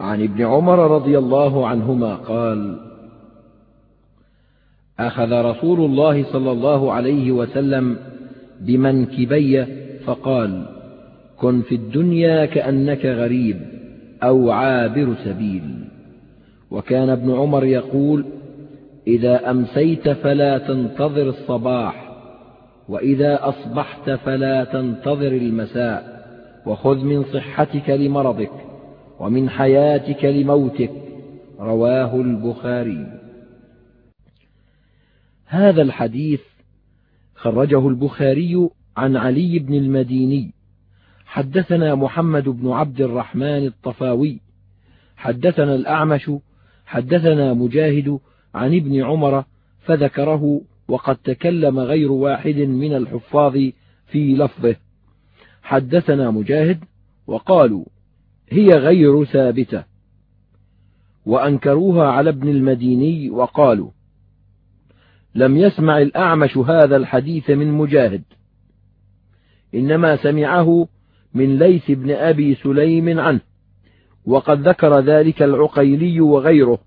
عن ابن عمر رضي الله عنهما قال أخذ رسول الله صلى الله عليه وسلم بمنكبي فقال كن في الدنيا كأنك غريب أو عابر سبيل. وكان ابن عمر يقول إذا أمسيت فلا تنتظر الصباح وإذا أصبحت فلا تنتظر المساء وخذ من صحتك لمرضك. ومن حياتك لموتك رواه البخاري. هذا الحديث خرجه البخاري عن علي بن المديني. حدثنا محمد بن عبد الرحمن الطفاوي. حدثنا الأعمش حدثنا مجاهد عن ابن عمر فذكره وقد تكلم غير واحد من الحفاظ في لفظه. حدثنا مجاهد وقالوا هي غير ثابتة. وأنكروها على ابن المديني وقالوا لم يسمع الأعمش هذا الحديث من مجاهد إنما سمعه من ليث بن أبي سليم عنه وقد ذكر ذلك العقيلي وغيره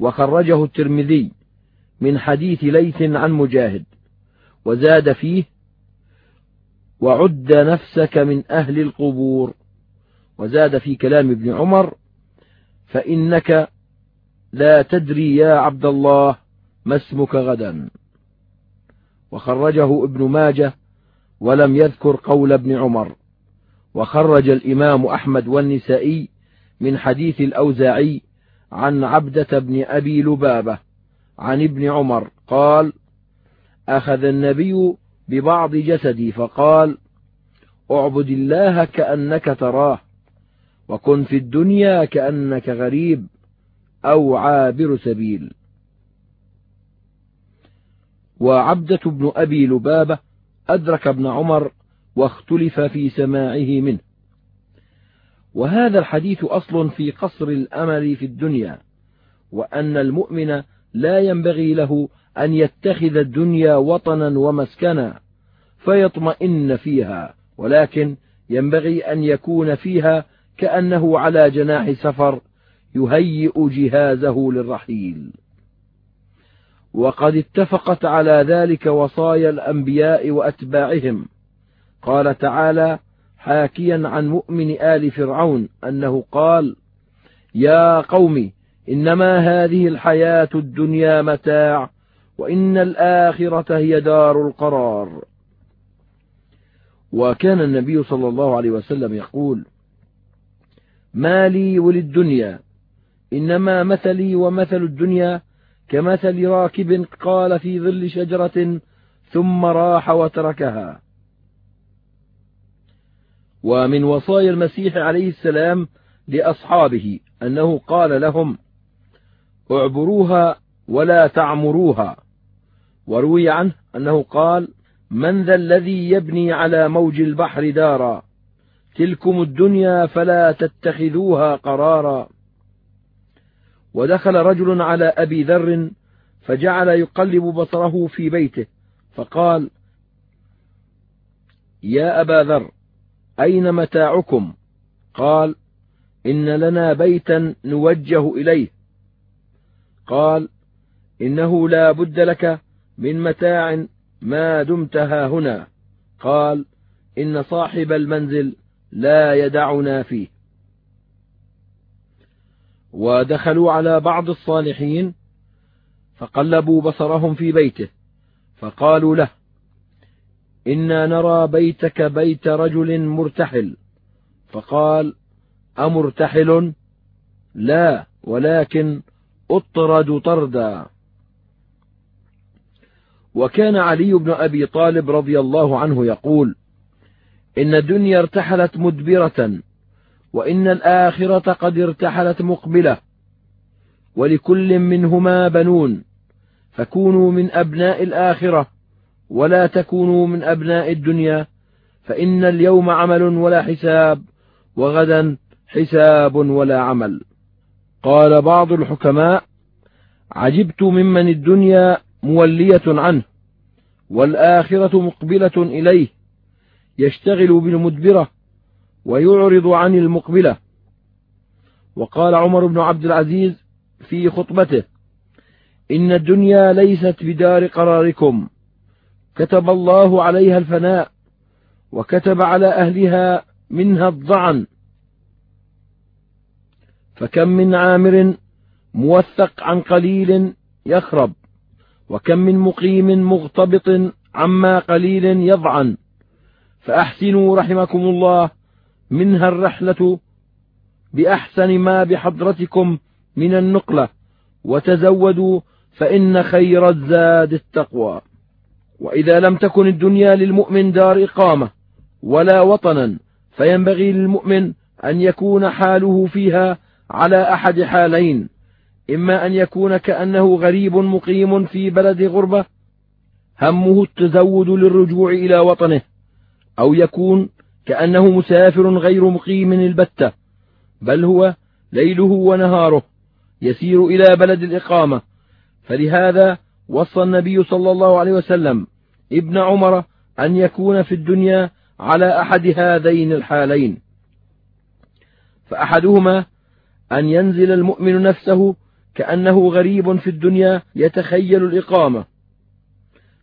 وخرجه الترمذي من حديث ليث عن مجاهد وزاد فيه وعد نفسك من أهل القبور. وزاد في كلام ابن عمر فإنك لا تدري يا عبد الله ما اسمك غدا. وخرجه ابن ماجه ولم يذكر قول ابن عمر. وخرج الإمام أحمد والنسائي من حديث الأوزاعي عن عبدة بن أبي لبابة عن ابن عمر قال أخذ النبي ببعض جسدي فقال اعبد الله كأنك تراه. وكن في الدنيا كأنك غريب أو عابر سبيل. وعبدة بن أبي لبابة أدرك ابن عمر واختلف في سماعه منه. وهذا الحديث أصل في قصر الأمل في الدنيا وأن المؤمن لا ينبغي له أن يتخذ الدنيا وطنا ومسكنا فيطمئن فيها ولكن ينبغي أن يكون فيها كأنه على جناح سفر يهيئ جهازه للرحيل. وقد اتفقت على ذلك وصايا الأنبياء وأتباعهم. قال تعالى حاكيا عن مؤمن آل فرعون أنه قال يا قوم إنما هذه الحياة الدنيا متاع وإن الآخرة هي دار القرار. وكان النبي صلى الله عليه وسلم يقول ما لي وللدنيا. إنما مثلي ومثل الدنيا كمثل راكب قال في ظل شجرة ثم راح وتركها. ومن وصايا المسيح عليه السلام لأصحابه أنه قال لهم اعبروها ولا تعمروها. وروي عنه أنه قال من ذا الذي يبني على موج البحر دارا؟ تلكم الدنيا فلا تتخذوها قرارا. ودخل رجل على أبي ذر فجعل يقلب بصره في بيته فقال يا أبا ذر أين متاعكم قال إن لنا بيتا نوجه إليه. قال إنه لا بد لك من متاع ما دمت هنا. قال إن صاحب المنزل لا يدعنا فيه. ودخلوا على بعض الصالحين فقلبوا بصرهم في بيته فقالوا له إنا نرى بيتك بيت رجل مرتحل. فقال أمرتحل؟ لا ولكن أطرد طردا. وكان علي بن أبي طالب رضي الله عنه يقول إن الدنيا ارتحلت مدبرة وإن الآخرة قد ارتحلت مقبلة ولكل منهما بنون فكونوا من أبناء الآخرة ولا تكونوا من أبناء الدنيا فإن اليوم عمل ولا حساب وغدا حساب ولا عمل. قال بعض الحكماء عجبت ممن الدنيا مولية عنه والآخرة مقبلة إليه. يشتغل بالمدبرة ويعرض عن المقبلة. وقال عمر بن عبد العزيز في خطبته إن الدنيا ليست بدار قراركم. كتب الله عليها الفناء وكتب على أهلها منها الضعن. فكم من عامر موثق عن قليل يخرب وكم من مقيم مغتبط عما قليل يضعن. فأحسنوا رحمكم الله منها الرحلة بأحسن ما بحضرتكم من النقلة وتزودوا فإن خير الزاد التقوى. وإذا لم تكن الدنيا للمؤمن دار إقامة ولا وطنا فينبغي للمؤمن أن يكون حاله فيها على أحد حالين إما أن يكون كأنه غريب مقيم في بلد غربة همه التزود للرجوع إلى وطنه أو يكون كأنه مسافر غير مقيم البتة بل هو ليله ونهاره يسير إلى بلد الإقامة. فلهذا وصى النبي صلى الله عليه وسلم ابن عمر أن يكون في الدنيا على أحد هذين الحالين. فأحدهما أن ينزل المؤمن نفسه كأنه غريب في الدنيا يتخيل الإقامة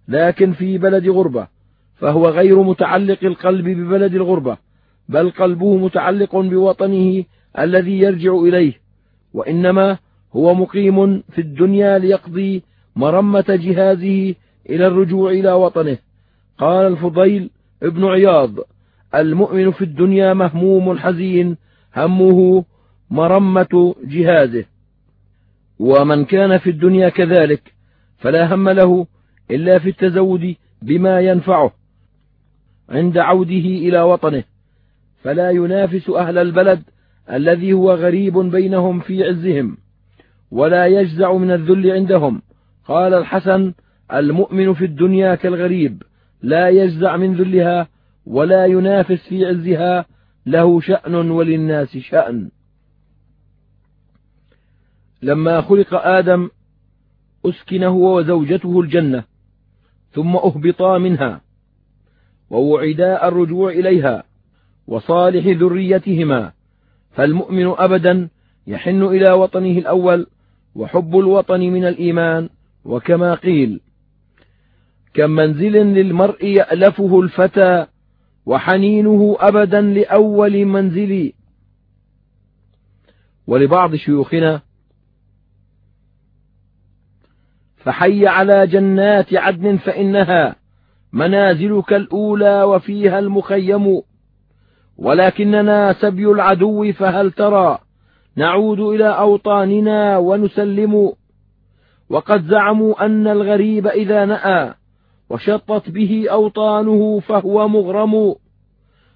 لكن في بلد غربة. فهو غير متعلق القلب ببلد الغربة بل قلبه متعلق بوطنه الذي يرجع إليه وإنما هو مقيم في الدنيا ليقضي مرمة جهازه إلى الرجوع إلى وطنه. قال الفضيل ابن عياض المؤمن في الدنيا مهموم حزين همه مرمة جهازه. ومن كان في الدنيا كذلك فلا هم له إلا في التزود بما ينفعه. عند عوده إلى وطنه فلا ينافس أهل البلد الذي هو غريب بينهم في عزهم ولا يجزع من الذل عندهم. قال الحسن المؤمن في الدنيا كالغريب لا يجزع من ذلها ولا ينافس في عزها له شأن وللناس شأن. لما خلق آدم أسكن هو وزوجته الجنة ثم أهبطا منها. ووعدا الرجوع إليها وصالح ذريتهما. فالمؤمن أبدا يحن إلى وطنه الأول وحب الوطن من الإيمان وكما قيل كم منزل للمرء يألفه الفتى وحنينه أبدا لأول منزل. ولبعض شيوخنا فحي على جنات عدن فإنها منازلك الأولى وفيها المخيم ولكننا سبي العدو فهل ترى نعود إلى أوطاننا ونسلم؟ وقد زعموا أن الغريب إذا نأى وشطت به أوطانه فهو مغرم.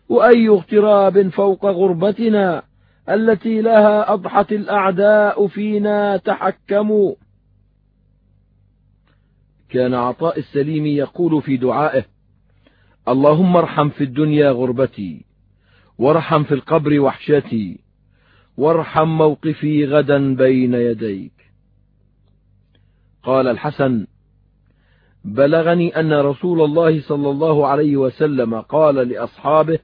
وأي اغتراب فوق غربتنا التي لها أضحت الأعداء فينا تحكموا؟ كان عطاء السليم يقول في دعائه اللهم ارحم في الدنيا غربتي وارحم في القبر وحشتي وارحم موقفي غدا بين يديك. قال الحسن بلغني أن رسول الله صلى الله عليه وسلم قال لأصحابه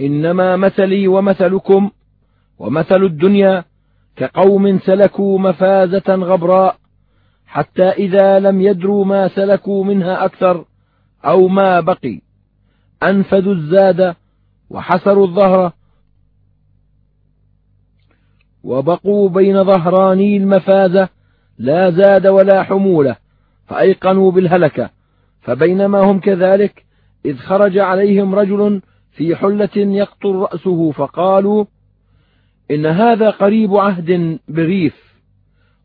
إنما مثلي ومثلكم ومثل الدنيا كقوم سلكوا مفازة غبراء حتى إذا لم يدروا ما سلكوا منها أكثر أو ما بقي. أنفذوا الزاد وحسروا الظهر وبقوا بين ظهراني المفازة لا زاد ولا حمولة فأيقنوا بالهلكة فبينما هم كذلك إذ خرج عليهم رجل في حلة يقطر رأسه فقالوا إن هذا قريب عهد بغيف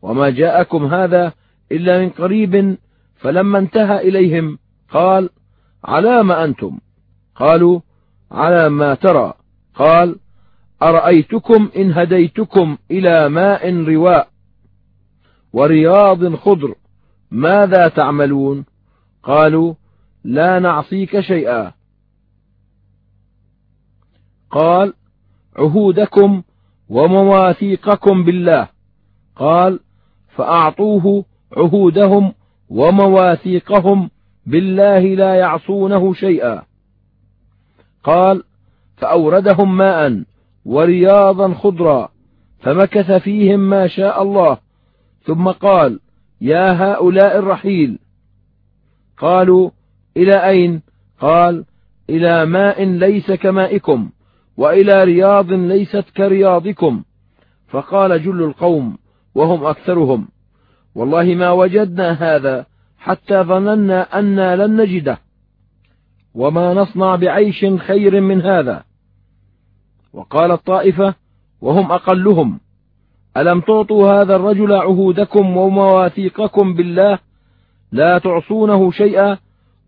وما جاءكم هذا إلا من قريب فلما انتهى إليهم قال على ما أنتم؟ قالوا على ما ترى. قال أرأيتكم إن هديتكم إلى ماء رواء ورياض خضر ماذا تعملون؟ قالوا لا نعصيك شيئا. قال عهودكم ومواثيقكم بالله. قال فأعطوه عهودهم ومواثيقهم بالله لا يعصونه شيئا. قال فأوردهم ماء ورياضا خضرا فمكث فيهم ما شاء الله. ثم قال يا هؤلاء الرحيل. قالوا إلى أين؟ قال إلى ماء ليس كمائكم. وإلى رياض ليست كرياضكم. فقال جل القوم وهم أكثرهم والله ما وجدنا هذا حتى ظننا أنا لن نجده. وما نصنع بعيش خير من هذا. وقال الطائفة وهم أقلهم ألم تعطوا هذا الرجل عهودكم ومواثيقكم بالله؟ لا تعصونه شيئا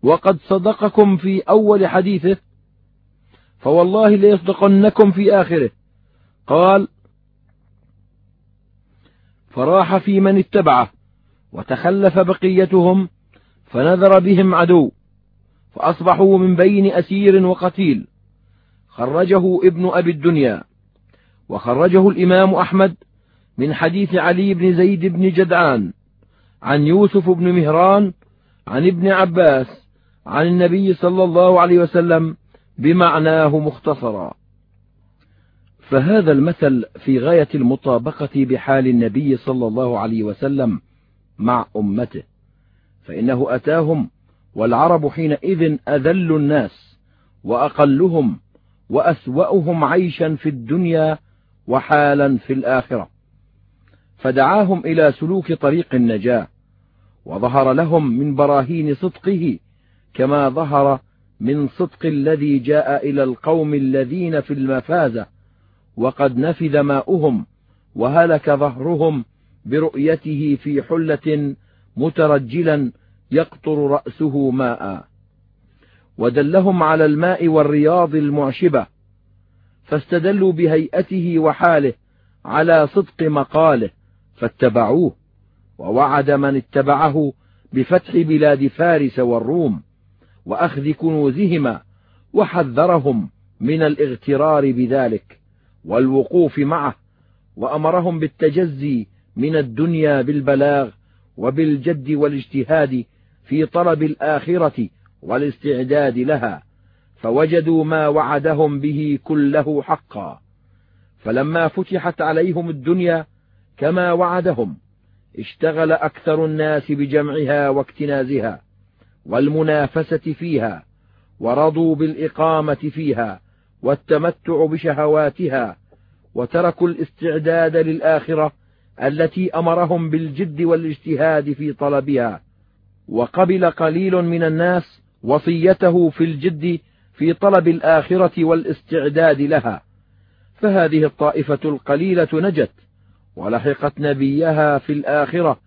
وقد صدقكم في أول حديثه. فوالله ليصدقنكم في آخره. قال فراح في من اتبعه وتخلف بقيتهم فنذر بهم عدو فأصبحوا من بين أسير وقتيل. خرجه ابن أبي الدنيا وخرجه الإمام أحمد من حديث علي بن زيد بن جدعان عن يوسف بن مهران عن ابن عباس عن النبي صلى الله عليه وسلم بمعناه مختصرا. فهذا المثل في غاية المطابقة بحال النبي صلى الله عليه وسلم مع أمته. فإنه أتاهم والعرب حينئذ أذل الناس وأقلهم وأسوأهم عيشا في الدنيا وحالا في الآخرة. فدعاهم إلى سلوك طريق النجاة وظهر لهم من براهين صدقه كما ظهر من صدق الذي جاء إلى القوم الذين في المفازة وقد نفذ ماؤهم وهلك ظهرهم برؤيته في حلة مترجلا يقطر رأسه ماء. ودلهم على الماء والرياض المعشبة فاستدلوا بهيئته وحاله على صدق مقاله فاتبعوه ووعد من اتبعه بفتح بلاد فارس والروم. وأخذ كنوزهما وحذرهم من الاغترار بذلك والوقوف معه وأمرهم بالتجزي من الدنيا بالبلاغ وبالجد والاجتهاد في طلب الآخرة والاستعداد لها فوجدوا ما وعدهم به كله حقا. فلما فتحت عليهم الدنيا كما وعدهم اشتغل أكثر الناس بجمعها واكتنازها. والمنافسة فيها ورضوا بالإقامة فيها والتمتع بشهواتها وتركوا الاستعداد للآخرة التي أمرهم بالجد والاجتهاد في طلبها. وقبل قليل من الناس وصيته في الجد في طلب الآخرة والاستعداد لها. فهذه الطائفة القليلة نجت ولحقت نبيها في الآخرة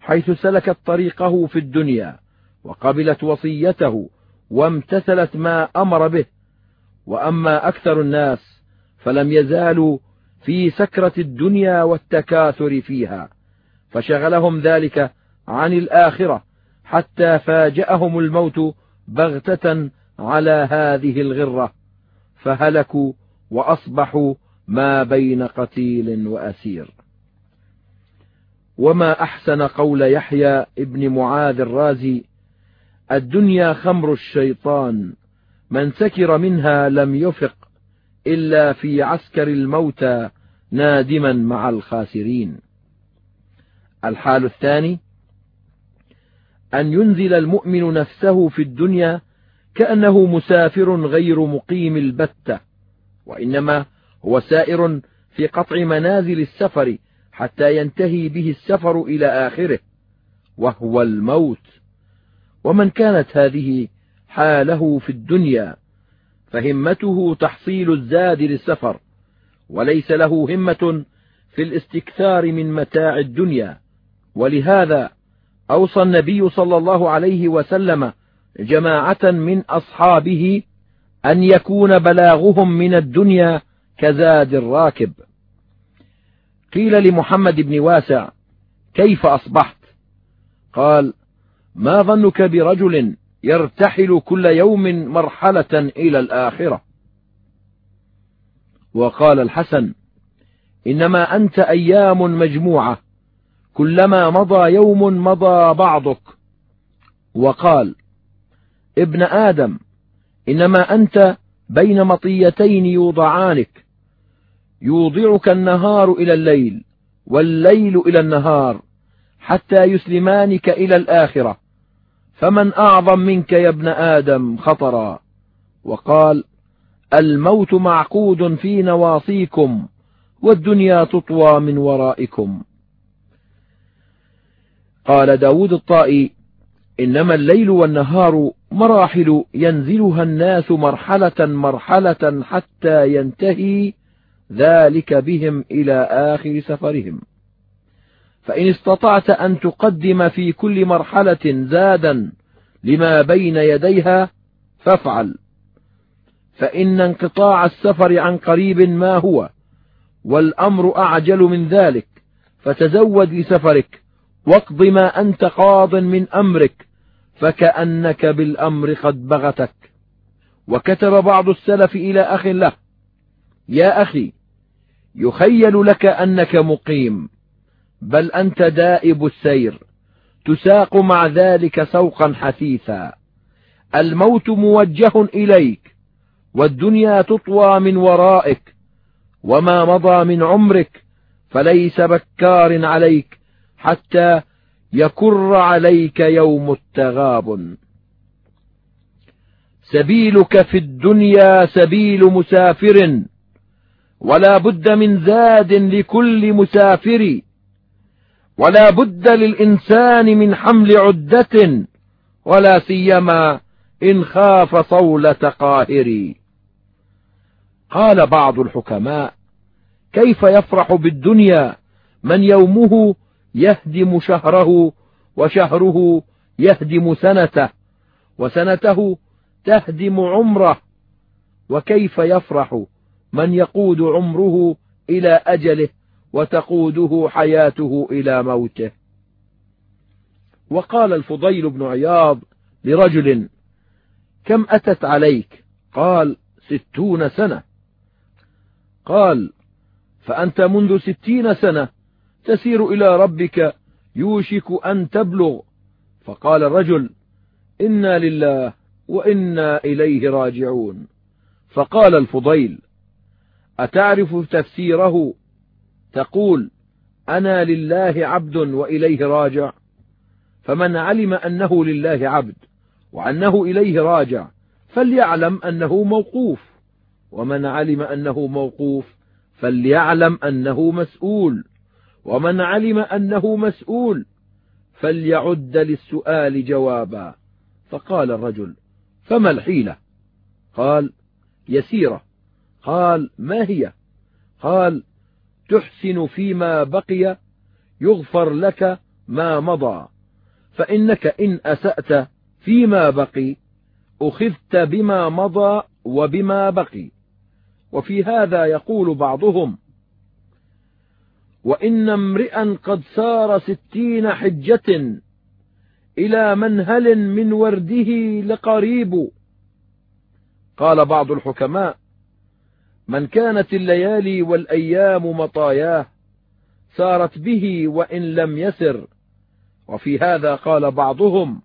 حيث سلكت طريقه في الدنيا. وقبلت وصيته وامتثلت ما أمر به. وأما أكثر الناس فلم يزالوا في سكرة الدنيا والتكاثر فيها فشغلهم ذلك عن الآخرة حتى فاجأهم الموت بغتة على هذه الغرة فهلكوا وأصبحوا ما بين قتيل وأسير. وما أحسن قول يحيى ابن معاذ الرازي الدنيا خمر الشيطان من سكر منها لم يفق إلا في عسكر الموتى نادما مع الخاسرين. الحال الثاني أن ينزل المؤمن نفسه في الدنيا كأنه مسافر غير مقيم البتة وإنما هو سائر في قطع منازل السفر حتى ينتهي به السفر إلى آخره وهو الموت. ومن كانت هذه حاله في الدنيا فهمته تحصيل الزاد للسفر وليس له همة في الاستكثار من متاع الدنيا. ولهذا أوصى النبي صلى الله عليه وسلم جماعة من أصحابه أن يكون بلاغهم من الدنيا كزاد الراكب. قيل لمحمد بن واسع كيف أصبحت؟ قال ما ظنك برجل يرتحل كل يوم مرحلة إلى الآخرة؟ وقال الحسن إنما أنت أيام مجموعة كلما مضى يوم مضى بعضك. وقال ابن آدم إنما أنت بين مطيتين يوضعانك يوضعك النهار إلى الليل والليل إلى النهار حتى يسلمانك إلى الآخرة. فمن أعظم منك يا ابن آدم خطرا. وقال الموت معقود في نواصيكم والدنيا تطوى من ورائكم. قال داود الطائي إنما الليل والنهار مراحل ينزلها الناس مرحلة مرحلة حتى ينتهي ذلك بهم إلى آخر سفرهم. فإن استطعت أن تقدم في كل مرحلة زادا لما بين يديها فافعل. فإن انقطاع السفر عن قريب ما هو والأمر أعجل من ذلك فتزود لسفرك واقض ما أنت قاض من أمرك فكأنك بالأمر قد بغتك. وكتب بعض السلف إلى أخ له يا أخي يخيل لك أنك مقيم. بل أنت دائب السير تساق مع ذلك سوقا حثيثا. الموت موجه إليك والدنيا تطوى من ورائك وما مضى من عمرك فليس بكار عليك حتى يكر عليك يوم التغاب. سبيلك في الدنيا سبيل مسافر ولا بد من زاد لكل مسافر. ولا بد للإنسان من حمل عدة ولا سيما إن خاف صولة قاهر. قال بعض الحكماء كيف يفرح بالدنيا من يومه يهدم شهره وشهره يهدم سنته وسنته تهدم عمره. وكيف يفرح من يقود عمره إلى أجله؟ وتقوده حياته إلى موته. وقال الفضيل بن عياض لرجل كم أتت عليك؟ قال ستون سنة. قال فأنت منذ ستين سنة تسير إلى ربك يوشك أن تبلغ. فقال الرجل إنا لله وإنا إليه راجعون. فقال الفضيل أتعرف تفسيره تقول أنا لله عبد وإليه راجع. فمن علم أنه لله عبد وأنه إليه راجع فليعلم أنه موقوف. ومن علم أنه موقوف فليعلم أنه مسؤول. ومن علم أنه مسؤول فليعد للسؤال جوابا. فقال الرجل فما الحيلة؟ قال يسيرة. قال ما هي؟ قال تحسن فيما بقي يغفر لك ما مضى. فإنك إن أسأت فيما بقي أخذت بما مضى وبما بقي. وفي هذا يقول بعضهم وإن امرئا قد سار ستين حجة إلى منهل من ورده لقريب. قال بعض الحكماء من كانت الليالي والأيام مطاياه سارت به وإن لم يسر. وفي هذا قال بعضهم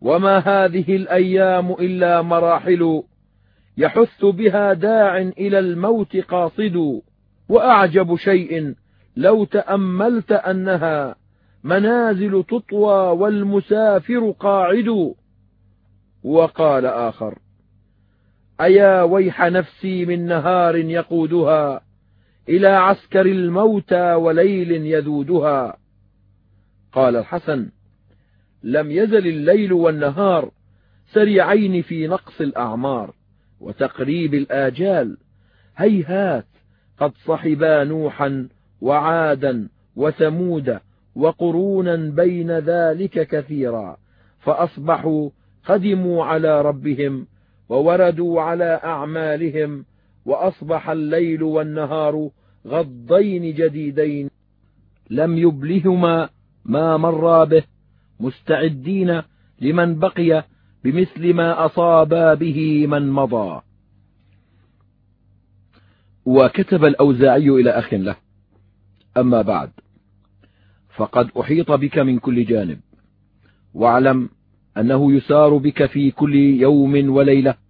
وما هذه الأيام إلا مراحل يحث بها داع إلى الموت قاصد. وأعجب شيء لو تأملت أنها منازل تطوى والمسافر قاعد. وقال آخر أيا ويح نفسي من نهار يقودها إلى عسكر الموتى وليل يذودها. قال الحسن لم يزل الليل والنهار سريعين في نقص الأعمار وتقريب الآجال. هيهات قد صحبا نوحا وعادا وثمود وقرونا بين ذلك كثيرا فأصبحوا قدموا على ربهم ووردوا على أعمالهم وأصبح الليل والنهار غضين جديدين. لم يبلهما ما مر به مستعدين لمن بقي بمثل ما أصابا به من مضى. وكتب الأوزاعي إلى أخ له أما بعد فقد أحيط بك من كل جانب. واعلم أنه يسار بك في كل يوم وليلة.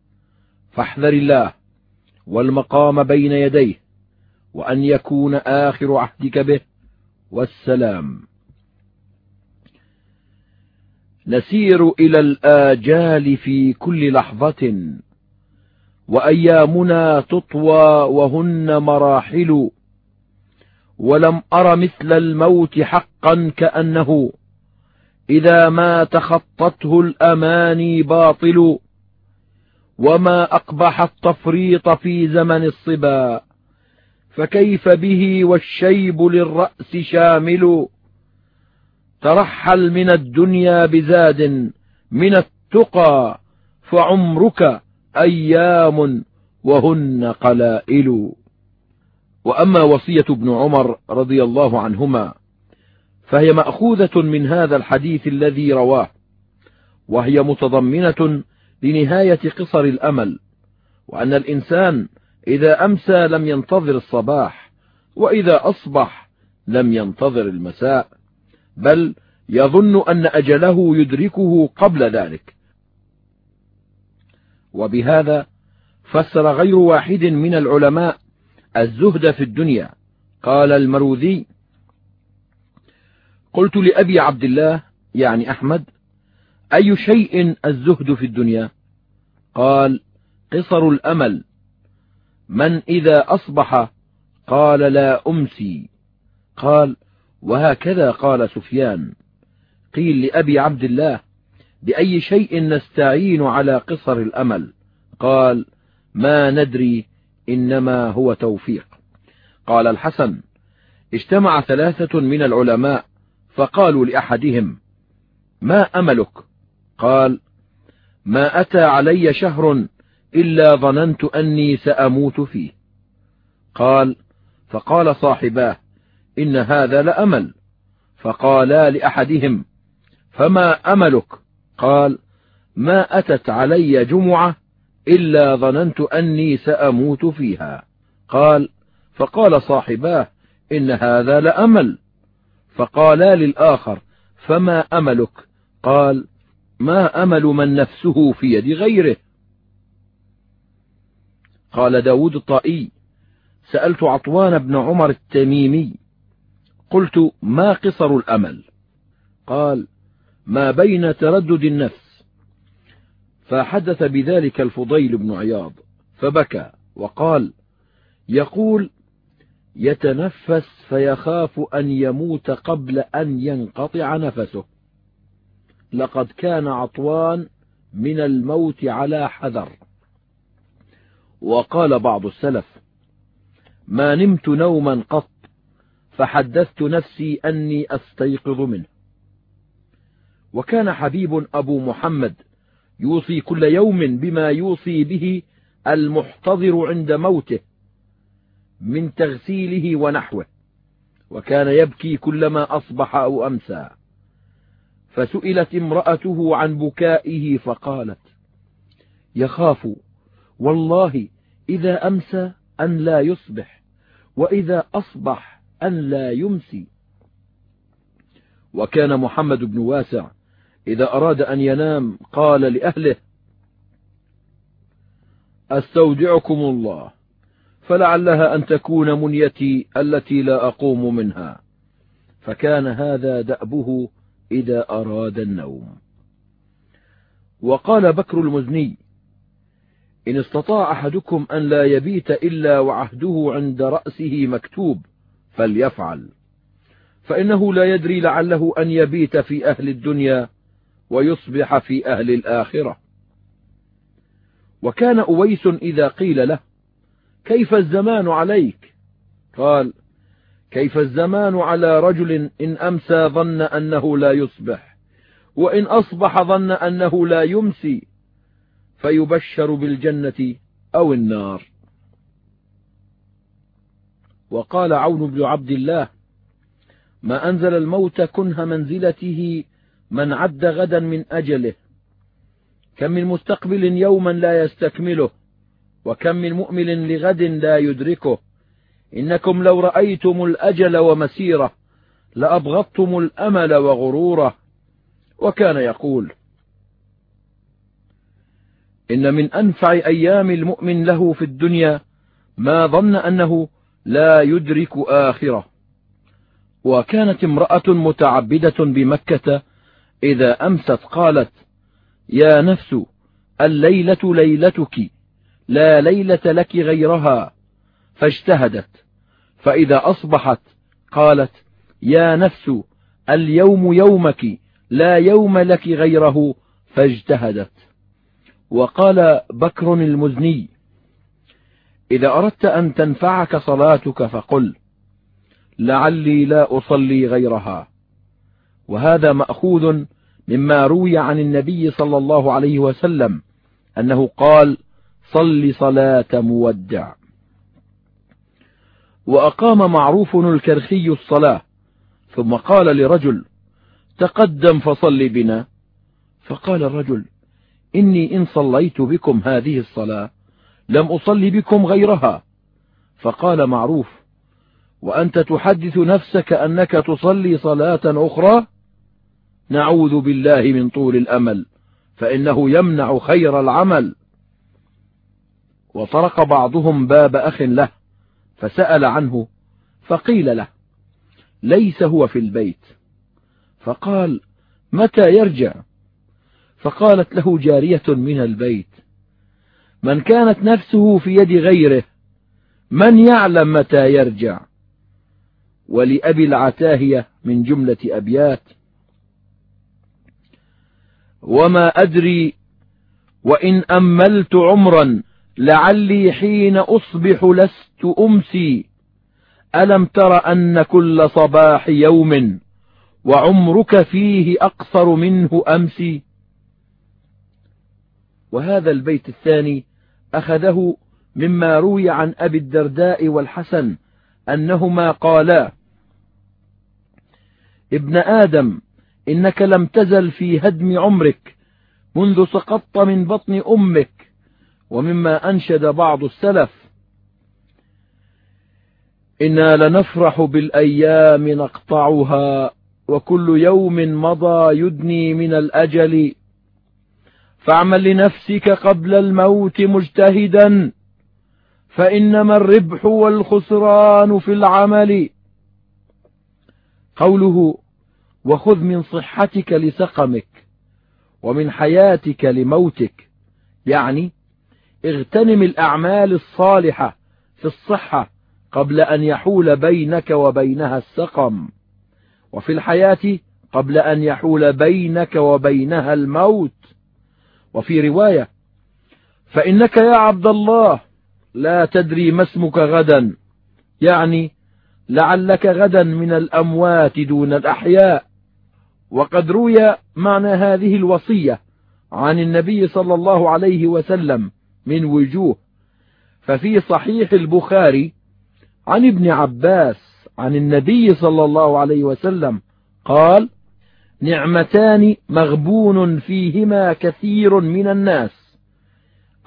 فاحذر الله والمقام بين يديه وأن يكون آخر عهدك به. والسلام. نسير إلى الآجال في كل لحظة وأيامنا تطوى وهن مراحل ولم أر مثل الموت حقا كأنه. إذا ما تخطته الأماني باطل وما أقبح التفريط في زمن الصبا فكيف به والشيب للرأس شامل ترحل من الدنيا بزاد من التقى فعمرك أيام وهن قلائل وأما وصية ابن عمر رضي الله عنهما فهي مأخوذة من هذا الحديث الذي رواه وهي متضمنة لنهاية قصر الأمل وأن الإنسان إذا أمسى لم ينتظر الصباح وإذا أصبح لم ينتظر المساء بل يظن أن أجله يدركه قبل ذلك. وبهذا فسر غير واحد من العلماء الزهد في الدنيا. قال المروذي قلت لأبي عبد الله يعني أحمد أي شيء الزهد في الدنيا؟ قال قصر الأمل. من إذا أصبح قال لا أمسي. قال وهكذا قال سفيان. قيل لأبي عبد الله بأي شيء نستعين على قصر الأمل؟ قال ما ندري إنما هو توفيق. قال الحسن اجتمع ثلاثة من العلماء فقالوا لأحدهم ما أملك؟ قال ما أتى علي شهر إلا ظننت أني سأموت فيه. قال فقال صاحباه إن هذا لأمل. فقالا لأحدهم فما أملك؟ قال ما أتت علي جمعة إلا ظننت أني سأموت فيها. قال فقال صاحباه إن هذا لأمل. فقالا للآخر فما أملك؟ قال ما أمل من نفسه في يد غيره. قال داود الطائي سألت عطوان بن عمر التميمي قلت ما قصر الأمل؟ قال ما بين تردد النفس. فحدث بذلك الفضيل بن عياض فبكى وقال يقول يتنفس فيخاف أن يموت قبل أن ينقطع نفسه. لقد كان عطوان من الموت على حذر. وقال بعض السلف ما نمت نوما قط فحدثت نفسي أني أستيقظ منه. وكان حبيب أبو محمد يوصي كل يوم بما يوصي به المحتضر عند موته من تغسيله ونحوه وكان يبكي كلما أصبح أو أمسى. فسئلت امرأته عن بكائه فقالت يخاف والله إذا أمسى أن لا يصبح وإذا أصبح أن لا يمسي. وكان محمد بن واسع إذا أراد أن ينام قال لأهله أستودعكم الله فلعلها أن تكون منيتي التي لا أقوم منها. فكان هذا دأبه إذا أراد النوم. وقال بكر المزني إن استطاع أحدكم أن لا يبيت إلا وعهده عند رأسه مكتوب فليفعل. فإنه لا يدري لعله أن يبيت في أهل الدنيا ويصبح في أهل الآخرة. وكان أويس إذا قيل له كيف الزمان عليك؟ قال كيف الزمان على رجل إن أمسى ظن أنه لا يصبح وإن أصبح ظن أنه لا يمسي فيبشر بالجنة أو النار. وقال عون بن عبد الله ما أنزل الموت كنه منزلته من عد غدا من أجله كم من مستقبل يوما لا يستكمله وكم من مؤمل لغد لا يدركه. إنكم لو رأيتم الأجل ومسيره لأبغضتم الأمل وغروره. وكان يقول إن من أنفع أيام المؤمن له في الدنيا ما ظن أنه لا يدرك آخرة. وكانت امرأة متعبدة بمكة إذا أمست قالت يا نفس الليلة ليلتك لا ليلة لك غيرها. فاجتهدت. فإذا أصبحت قالت يا نفس اليوم يومك لا يوم لك غيره فاجتهدت. وقال بكر المزني إذا أردت أن تنفعك صلاتك فقل لعلي لا أصلي غيرها. وهذا مأخوذ مما روي عن النبي صلى الله عليه وسلم أنه قال صل صلاة مودع. وأقام معروف الكرخي الصلاة ثم قال لرجل تقدم فصل بنا. فقال الرجل إني إن صليت بكم هذه الصلاة لم أصلي بكم غيرها. فقال معروف وأنت تحدث نفسك أنك تصلي صلاة أخرى؟ نعوذ بالله من طول الأمل فإنه يمنع خير العمل. وطرق بعضهم باب أخ له. فسأل عنه فقيل له ليس هو في البيت. فقال متى يرجع؟ فقالت له جارية من البيت. من كانت نفسه في يد غيره من يعلم متى يرجع؟ ولأبي العتاهية من جملة أبيات وما أدري وإن أملت عمرا لعلي حين أصبح لست أمسي. ألم تر أن كل صباح يوم وعمرك فيه أقصر منه أمسي؟ وهذا البيت الثاني أخذه مما روي عن أبي الدرداء والحسن أنهما قالا ابن آدم إنك لم تزل في هدم عمرك منذ سقطت من بطن أمك ومما أنشد بعض السلف. إنا لنفرح بالأيام نقطعها وكل يوم مضى يدني من الأجل. فاعمل لنفسك قبل الموت مجتهدا فإنما الربح والخسران في العمل. قوله وخذ من صحتك لسقمك ومن حياتك لموتك. يعني اغتنم الأعمال الصالحة في الصحة قبل أن يحول بينك وبينها السقم. وفي الحياة قبل أن يحول بينك وبينها الموت. وفي رواية فإنك يا عبد الله لا تدري ما اسمك غدا. يعني لعلك غدا من الأموات دون الأحياء. وقد روي معنى هذه الوصية عن النبي صلى الله عليه وسلم من وجوه. ففي صحيح البخاري عن ابن عباس عن النبي صلى الله عليه وسلم قال نعمتان مغبون فيهما كثير من الناس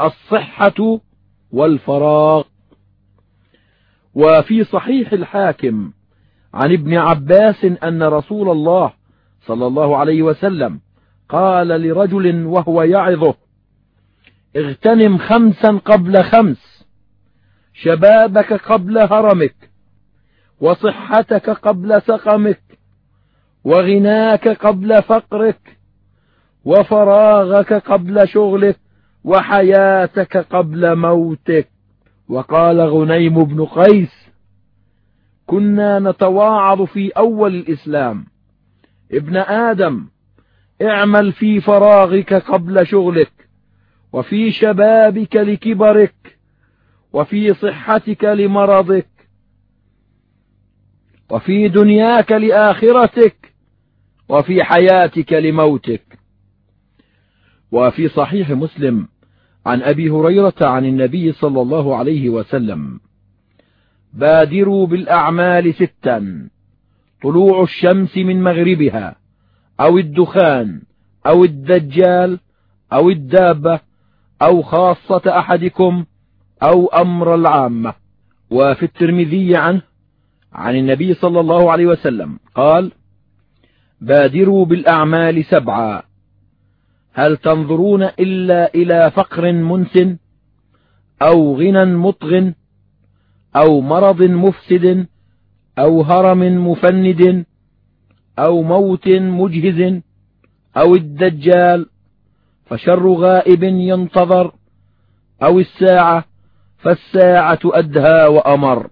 الصحة والفراغ. وفي صحيح الحاكم عن ابن عباس أن رسول الله صلى الله عليه وسلم قال لرجل وهو يعظه اغتنم خمسا قبل خمس. شبابك قبل هرمك وصحتك قبل سقمك وغناك قبل فقرك وفراغك قبل شغلك وحياتك قبل موتك. وقال غنيم بن قيس كنا نتواعظ في أول الإسلام. ابن آدم اعمل في فراغك قبل شغلك وفي شبابك لكبرك وفي صحتك لمرضك. وفي دنياك لآخرتك. وفي حياتك لموتك. وفي صحيح مسلم عن أبي هريرة عن النبي صلى الله عليه وسلم. بادروا بالأعمال ستا. طلوع الشمس من مغربها. أو الدخان أو الدجال أو الدابة أو خاصة أحدكم أو أمر العامة. وفي الترمذي عنه عن النبي صلى الله عليه وسلم قال بادروا بالأعمال سبعا. هل تنظرون إلا إلى فقر منسن أو غنى مطغ أو مرض مفسد أو هرم مفند أو موت مجهز أو الدجال فشر غائب ينتظر أو الساعة فالساعة أدهى وأمر.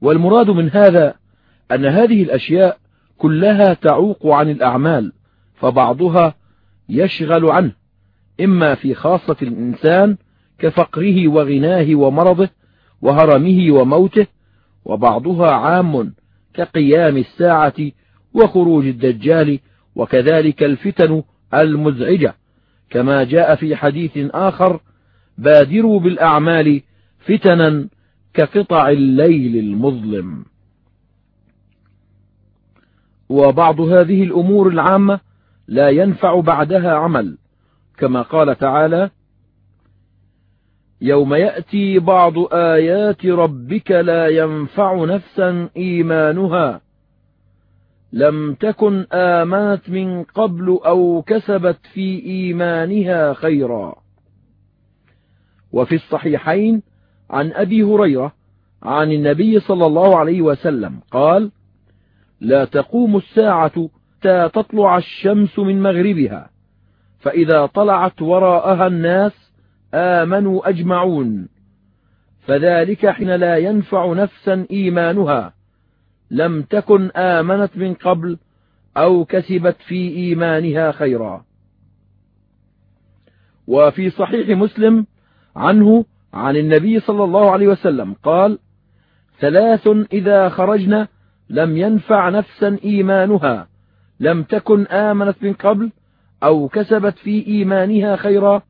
والمراد من هذا أن هذه الأشياء كلها تعوق عن الأعمال فبعضها يشغل عنه إما في خاصة الإنسان كفقره وغناه ومرضه وهرمه وموته وبعضها عام كقيام الساعة وخروج الدجال وكذلك الفتن المزعجة كما جاء في حديث آخر بادروا بالأعمال فتنا كقطع الليل المظلم. وبعض هذه الأمور العامة لا ينفع بعدها عمل كما قال تعالى يوم يأتي بعض آيات ربك لا ينفع نفسا إيمانها لم تكن آمنت من قبل أو كسبت في إيمانها خيرا. وفي الصحيحين عن أبي هريرة عن النبي صلى الله عليه وسلم قال لا تقوم الساعة حتى تطلع الشمس من مغربها فإذا طلعت وراءها الناس آمنوا أجمعون فذلك حين لا ينفع نفسا إيمانها لم تكن آمنت من قبل أو كسبت في إيمانها خيرا. وفي صحيح مسلم عنه عن النبي صلى الله عليه وسلم قال ثلاث إذا خرجن لم ينفع نفسا إيمانها لم تكن آمنت من قبل أو كسبت في إيمانها خيرا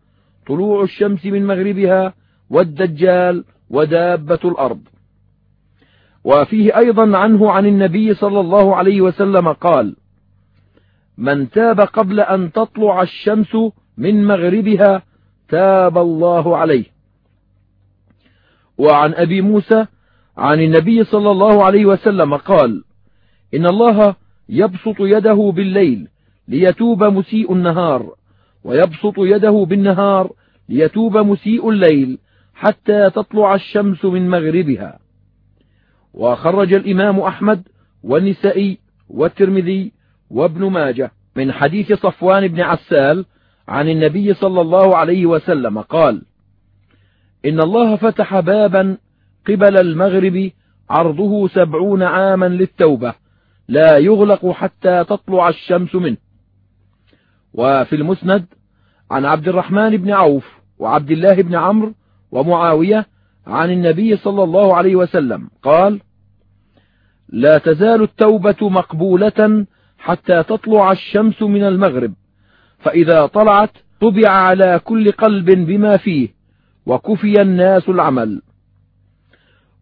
طلوع الشمس من مغربها والدجال ودابة الأرض. وفيه أيضا عنه عن النبي صلى الله عليه وسلم قال من تاب قبل أن تطلع الشمس من مغربها تاب الله عليه. وعن أبي موسى عن النبي صلى الله عليه وسلم قال إن الله يبسط يده بالليل ليتوب مسيء النهار ويبسط يده بالنهار ليتوب مسيء الليل حتى تطلع الشمس من مغربها. وخرج الإمام أحمد والنسائي والترمذي وابن ماجه من حديث صفوان بن عسال عن النبي صلى الله عليه وسلم قال إن الله فتح بابا قبل المغرب عرضه سبعون عاما للتوبة لا يغلق حتى تطلع الشمس منه. وفي المسند عن عبد الرحمن بن عوف وعبد الله بن عمرو ومعاوية عن النبي صلى الله عليه وسلم قال لا تزال التوبة مقبولة حتى تطلع الشمس من المغرب. فإذا طلعت طبع على كل قلب بما فيه وكفي الناس العمل.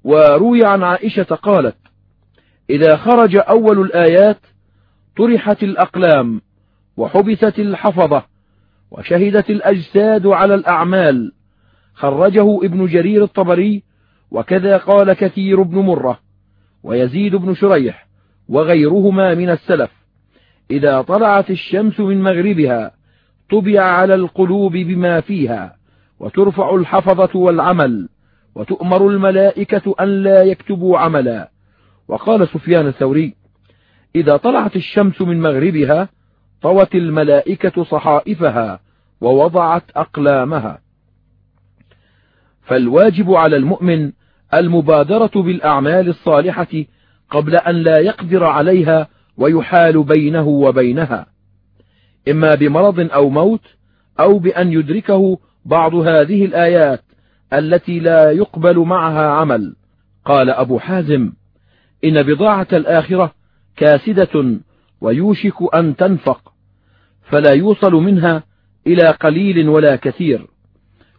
وروي عن عائشة قالت إذا خرج أول الآيات طرحت الأقلام وحبست الحفظة وشهدت الأجساد على الأعمال خرجه ابن جرير الطبري وكذا قال كثير بن مرة ويزيد بن شريح وغيرهما من السلف. إذا طلعت الشمس من مغربها طبع على القلوب بما فيها وترفع الحفظة والعمل وتؤمر الملائكة أن لا يكتبوا عملا. وقال سفيان الثوري إذا طلعت الشمس من مغربها طوت الملائكة صحائفها ووضعت أقلامها. فالواجب على المؤمن المبادرة بالأعمال الصالحة قبل أن لا يقدر عليها ويحال بينه وبينها إما بمرض أو موت أو بأن يدركه بعض هذه الآيات التي لا يقبل معها عمل. قال أبو حازم إن بضاعة الآخرة كاسدة ويوشك أن تنفق فلا يوصل منها إلى قليل ولا كثير.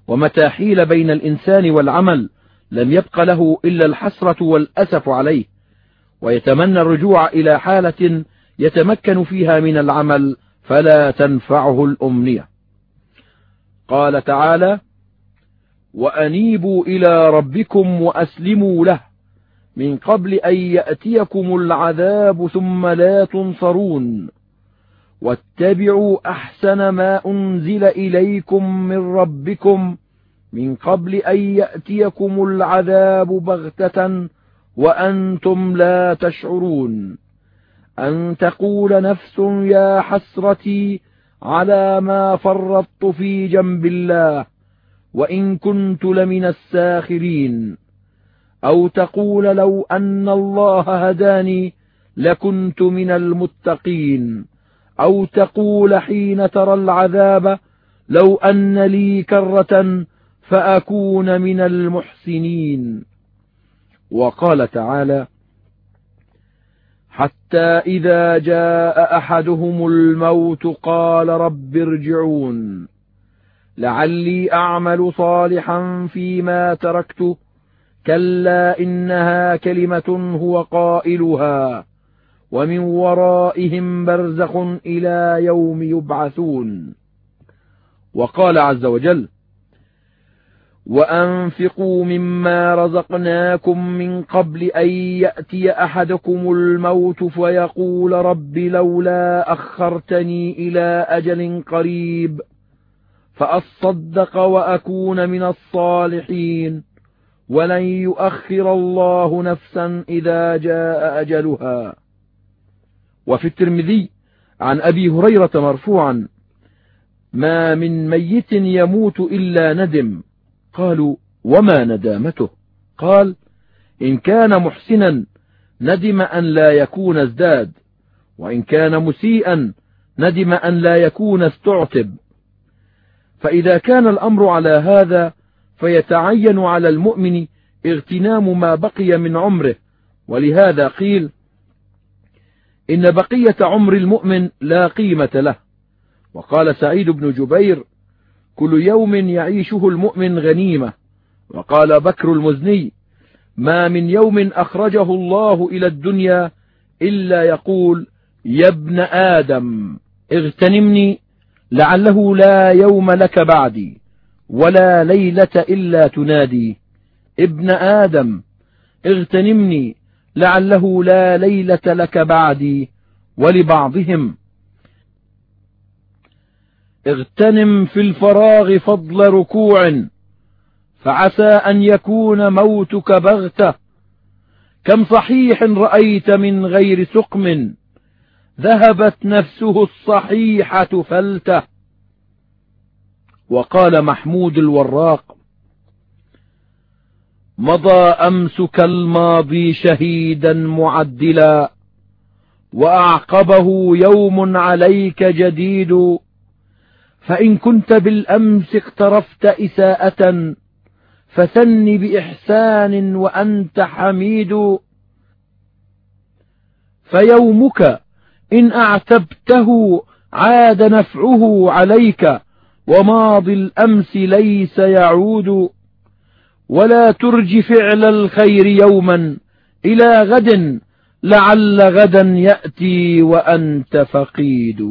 ومتى حيل بين الإنسان والعمل لم يبق له إلا الحسرة والأسف عليه. ويتمنى الرجوع إلى حالة يتمكن فيها من العمل فلا تنفعه الأمنية. قال تعالى وأنيبوا إلى ربكم وأسلموا له من قبل أن يأتيكم العذاب ثم لا تنصرون. واتبعوا أحسن ما أنزل إليكم من ربكم من قبل أن يأتيكم العذاب بغتة وأنتم لا تشعرون أن تقول نفس يا حسرتي على ما فرطت في جنب الله وإن كنت لمن الساخرين. أو تقول لو أن الله هداني لكنت من المتقين. أو تقول حين ترى العذاب لو أن لي كرة فأكون من المحسنين. وقال تعالى حتى إذا جاء أحدهم الموت قال رب ارجعون لعلي أعمل صالحا فيما تركت كلا إنها كلمة هو قائلها ومن ورائهم برزخ إلى يوم يبعثون وقال عز وجل وأنفقوا مما رزقناكم من قبل أن يأتي أحدكم الموت فيقول رب لولا أخرتني إلى أجل قريب فأصدق وأكون من الصالحين ولن يؤخر الله نفسا إذا جاء أجلها. وفي الترمذي عن أبي هريرة مرفوعا ما من ميت يموت إلا ندم قالوا وما ندامته؟ قال إن كان محسنا ندم أن لا يكون ازداد وإن كان مسيئا ندم أن لا يكون استعتب. فإذا كان الأمر على هذا فيتعين على المؤمن اغتنام ما بقي من عمره. ولهذا قيل إن بقية عمر المؤمن لا قيمة له. وقال سعيد بن جبير كل يوم يعيشه المؤمن غنيمة. وقال بكر المزني ما من يوم أخرجه الله إلى الدنيا إلا يقول يا ابن آدم اغتنمني لعله لا يوم لك بعدي ولا ليلة إلا تنادي. ابن آدم اغتنمني لعله لا ليلة لك بعدي ولبعضهم اغتنم في الفراغ فضل ركوع فعسى أن يكون موتك بغتة. كم صحيح رأيت من غير سقم ذهبت نفسه الصحيحة فلته. وقال محمود الوراق مضى أمسك الماضي شهيدا معدلا وأعقبه يوم عليك جديد. فإن كنت بالأمس اقترفت إساءة فثن بإحسان وأنت حميد. فيومك إن أعتبته عاد نفعه عليك وماضي الأمس ليس يعود. ولا ترج فعل الخير يوما إلى غد لعل غدا يأتي وأنت فقيد.